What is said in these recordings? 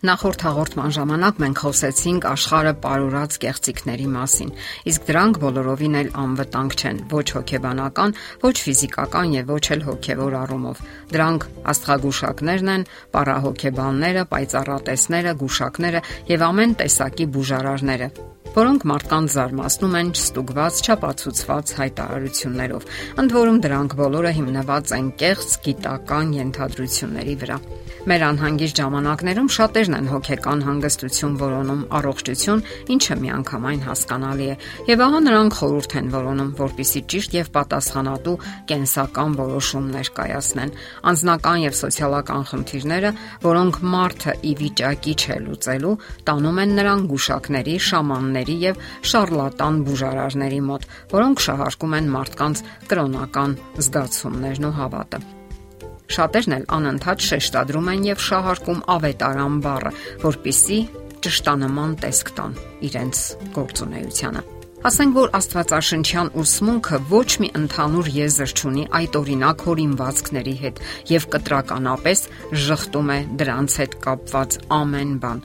Նախորդ հաղորդման ժամանակ մենք խոսեցինք աշխարը ապարուրած կեղծիքների մասին, իսկ դրանք բոլորովին էլ անվտանգ չեն ոչ հոգեբանական, ոչ ֆիզիկական եւ ոչ էլ հոգեվոր առումով։ Դրանք աստղագուշակներն են, պարահոգեբանները, պայծառատեսները, գուշակները եւ ամեն տեսակի բուժարարները, որոնք մարդկանց զարմացնում են չստուգված, չապացուցված հայտարարություններով։ Ընդ որում դրանք բոլորը հիմնված են կեղծ գիտական ենթադրությունների վրա։ Մեր անհանգիստ ժամանակներում շատերն են հոգեկան հանգստություն որոնում առողջություն, ինչը միանգամայն հասկանալի է։ Եվ ահա նրանք խորհուրդ են որոնում, որpիսի ճիշտ եւ պատասխանատու կենսական որոշումներ կայացնեն։ Անձնական եւ սոցիալական խնդիրները, որոնք մարդը ի վիճակի չէ լուծելու, տանում են նրան գուշակների, շամանների եւ շարլատան բուժարարների մոտ, որոնք շահարկում են մարդկանց կրոնական զգացումներն ու հավատը։ Շատերն էլ անընդհատ շեշտադրում են եւ շահարկում ավետարան բառը, որpիսի ճշտանման տեսք տան իրենց գործունեությանը։ Ասենք որ Աստվածաշնչյան ուսմունքը ոչ մի ընդհանուր եզր չունի այդ օրինակ հորինվածքների հետ եւ կտրականապես շղթում է դրանց հետ կապված ամեն բան։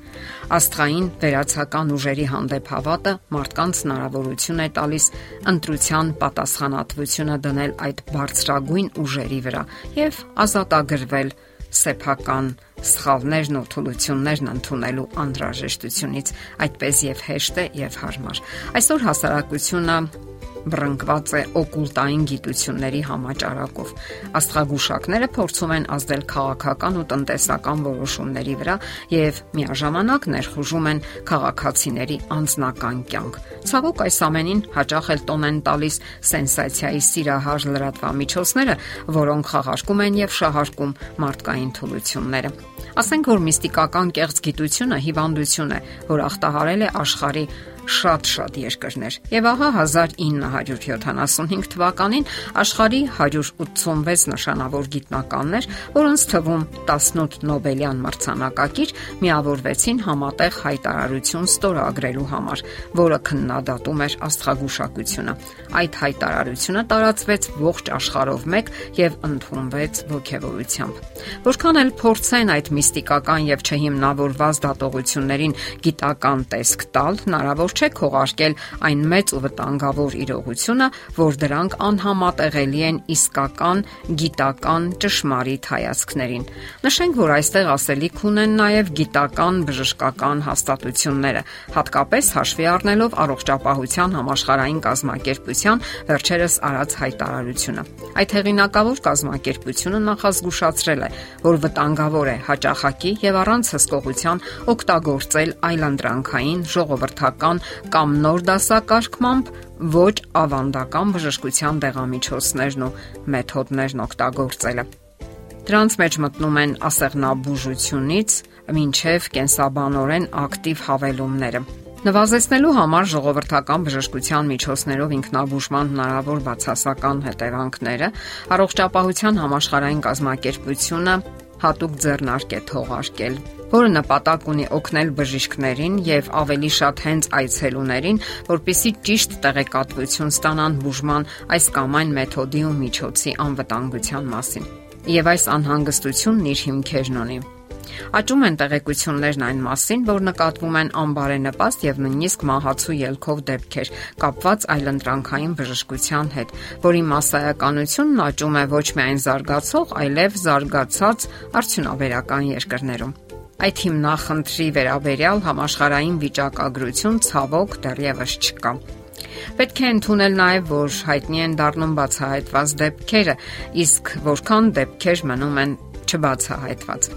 Աստղային վերացական ուժերի հանդեպ հավատը մարդկանց հնարավորություն է տալիս ընտրության պատասխանատվությունը դնել այդ բարձրագույն ուժերի վրա եւ ազատագրվել սեփական սխալներն ու թուլություններն ընդունելու անհրաժեշտությունից այդպես եւ հեշտ է եւ հարմար։ Այսօր հասարակությունը բռնկված է օկուլտային գիտությունների համաճարակով։ Աստղագուշակները փորձում են ազդել քաղաքական ու տնտեսական որոշումների վրա եւ միաժամանակ ներխուժում են քաղաքացիների անձնական կյանք։ Ցավոք այս ամենին հաճախ էլ տոն են տալիս սենսացիայի սիրահար լրատվամիջոցները, որոնք խաղարկում են եւ շահարկում մարդկային թուլությունները։ Ասենք որ միստիկական կեղծ գիտությունը հիվանդություն է, որ ախտահարել է աշխարի շատ-շատ երկրներ։ Եվ ահա 1975 թվականին աշխարհի 186 նշանավոր գիտնականներ, որոնց թվում 18 Նոբելյան մրցանակակիր, միավորվեցին համատեղ հայտարարություն ստորագրելու համար, որը քննադատում էր աստղագուշակությունը։ Այդ հայտարարությունը տարածվեց ողջ աշխարհով մեկ եւ ընդունվեց ողջևորությամբ։ Որքան էլ փորձեն այդ միստիկական եւ չհիմնավորված դատողություններին գիտական տեսք տալ, հնարավոր չէ քողարկել այն մեծ ու վտանգավոր իրողությունը, որ դրանք անհամատեղելի են իսկական գիտական ճշմարիտ հայացքներին։ Նշենք, որ այստեղ ասելիք ունեն նաև գիտական բժշկական հաստատությունները, հատկապես հաշվի առնելով առողջապահության համաշխարհային կազմակերպության վերջերս արած հայտարարությունը։ Այդ հեղինակավոր կազմակերպությունը նախազգուշացրել է, որ վտանգավոր է հաճախակի եւ առանց հսկողության օգտագործել այլանդրանքային ժողովրդական կամ նոր դասակարգմամբ ոչ ավանդական բժշկության դեղամիջոցներն ու մեթոդներն օգտագործելը։ Դրանց մեջ մտնում են ասեղնաբուժությունից մինչև կենսաբանորեն ակտիվ հավելումները։ Նվազեցնելու համար ժողովրդական բժշկության միջոցներով ինքնաբուժման հնարավոր բացասական հետևանքները առողջապահության համաշխարհային կազմակերպությունը հատուկ ձեռնարկ է թողարկել որը նպատակ ունի օգնել բժիշկներին եւ ավելի շատ հենց այցելուներին, որpիսի ճիշտ տեղեկատվություն ստանան բուժման այս կամ այն մեթոդի ու միջոցի անվտանգության մասին։ Եվ այս անհանգստությունն իր հիմքերն ունի։ Աճում են տեղեկություններն այն մասին, որ նկատվում են անբարենպաստ եւ նույնիսկ մահացու ելքով դեպքեր կապված այլընտրանքային բժշկության հետ, որի massայականությունն աճում է ոչ միայն զարգացող, այլև զարգացած արդյունաբերական երկրներում։ Այդ հիմնախնդրի վերաբերյալ համաշխարային վիճակագրություն ցավոք դեռևս չկա։ Պետք է ընդունել նաև, որ հայտնի են դառնում բացահայտված դեպքերը, իսկ որքան դեպքեր մնում են չբացահայտված։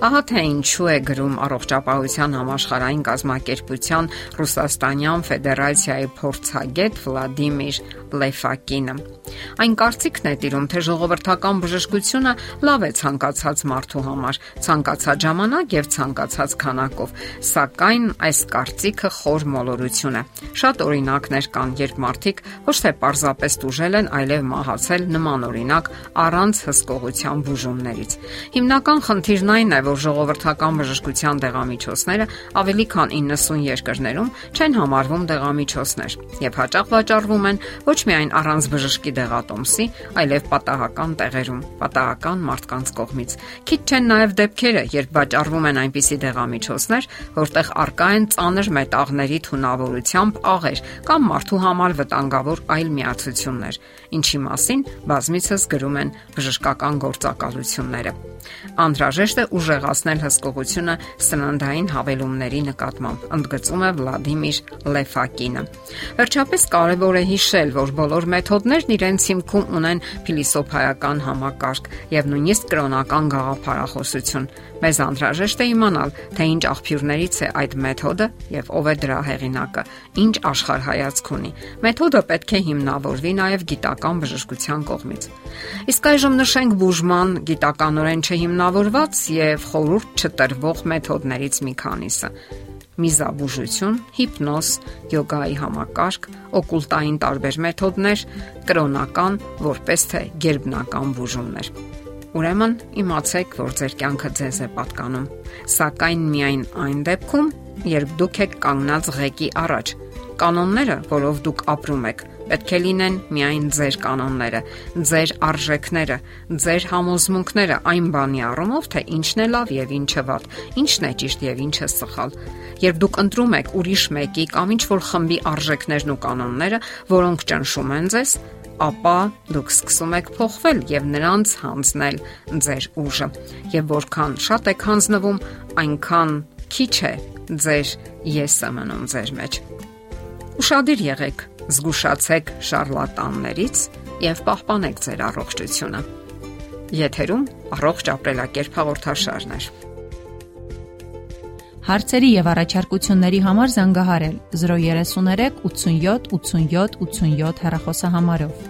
Ահա թե ինչու է գրում առողջապահության համաշխարհային կազմակերպության Ռուսաստանյան Ֆեդերացիայի փորձագետ Վլադիմիր Լեֆակինը։ Այն կարծիքն է տիրում, թե ժողովրդական բժշկությունը լավ է ցանկացած մարդու համար, ցանկացած ժամանակ եւ ցանկացած քանակով, սակայն այս կարծիքը խոր մոլորություն է։ Շատ օրինակներ կան, երբ մարդիկ ոչ թե պարզապես դուժել են, այլև մահացել նման օրինակ առանց հսկողության բուժումներից։ Հիմնական խնդիրն այն է, որ ժողովրդական բժշկության դեղամիջոցները ավելի քան 90 երկրներում չեն համարվում դեղամիջոցներ եւ հաճախ վաճառվում են ոչ միայն առանց բժշկի դեղատոմսի, այլև պատահական տեղերում, պատահական մարդկանց կողմից։ Քիչ չեն նաեւ դեպքերը, երբ վաճառվում են այնպիսի դեղամիջոցներ, որտեղ արկա են ծանր մետաղների թունավորությամբ աղեր կամ մարդու համար վտանգավոր այլ միացություններ, ինչի մասին բազմիցս գրում են բժշկական գործակալությունները։ Անհրաժեշտ է ուժեղացնել հսկողությունը սննդային հավելումների նկատմամբ, ընդգծում է Վլադիմիր Լեֆակինը։ Վերջապես կարևոր է հիշել, որ բոլոր մեթոդներն իրենց հիմքում ունեն փիլիսոփայական համակարգ եւ նույնիսկ կրոնական գաղափարախոսություն։ Մեզ անհրաժեշտ է իմանալ, թե ինչ աղբյուրներից է այդ մեթոդը եւ ով է դրա հեղինակը, ինչ աշխարհայացք ունի։ Մեթոդը պետք է հիմնավորվի նաեւ գիտական բժշկության կողմից։ Իսկ այժմ նշենք բուժման գիտականորեն չհիմնավորված եւ խորուրդ չտրվող մեթոդներից մի քանիսը. Միզաբուժություն, հիպնոզ, յոգայի համակարգ, օկուլտային տարբեր մեթոդներ, կրոնական, որպես թե գերբնական բուժումներ։ Ուրեմն իմացեք, որ ձեր կյանքը ձեզ է պատկանում, սակայն միայն այն դեպքում, երբ դուք եք կանգնած ղեկի առաջ։ Կանոնները, որով դուք ապրում եք, պետք է լինեն միայն ձեր կանոնները, ձեր արժեքները, ձեր համոզմունքները այն բանի առումով, թե ինչն է լավ եւ ինչը վատ, ինչն է ճիշտ եւ ինչը սխալ։ Երբ դուք ընտրում եք ուրիշ մեկի կամ ինչ որ խմբի արժեքներն ու կանոնները, որոնք ճնշում են ձեզ, ապա դուք սկսում եք փոխվել եւ նրանց հանձնել ձեր ուժը։ Եվ որքան շատ եք հանձնվում, այնքան քիչ է ձեր եսը մնում ձեր մեջ։ Ուշադիր եղեք, զգուշացեք շարլատաններից եւ պահպանեք ձեր առողջությունը։ Եթերում առողջ ապրելակերպ հաղորդաշարն է։ Հարցերի եւ առաջարկությունների համար զանգահարել 033 87 87 87 հեռախոսահամարով։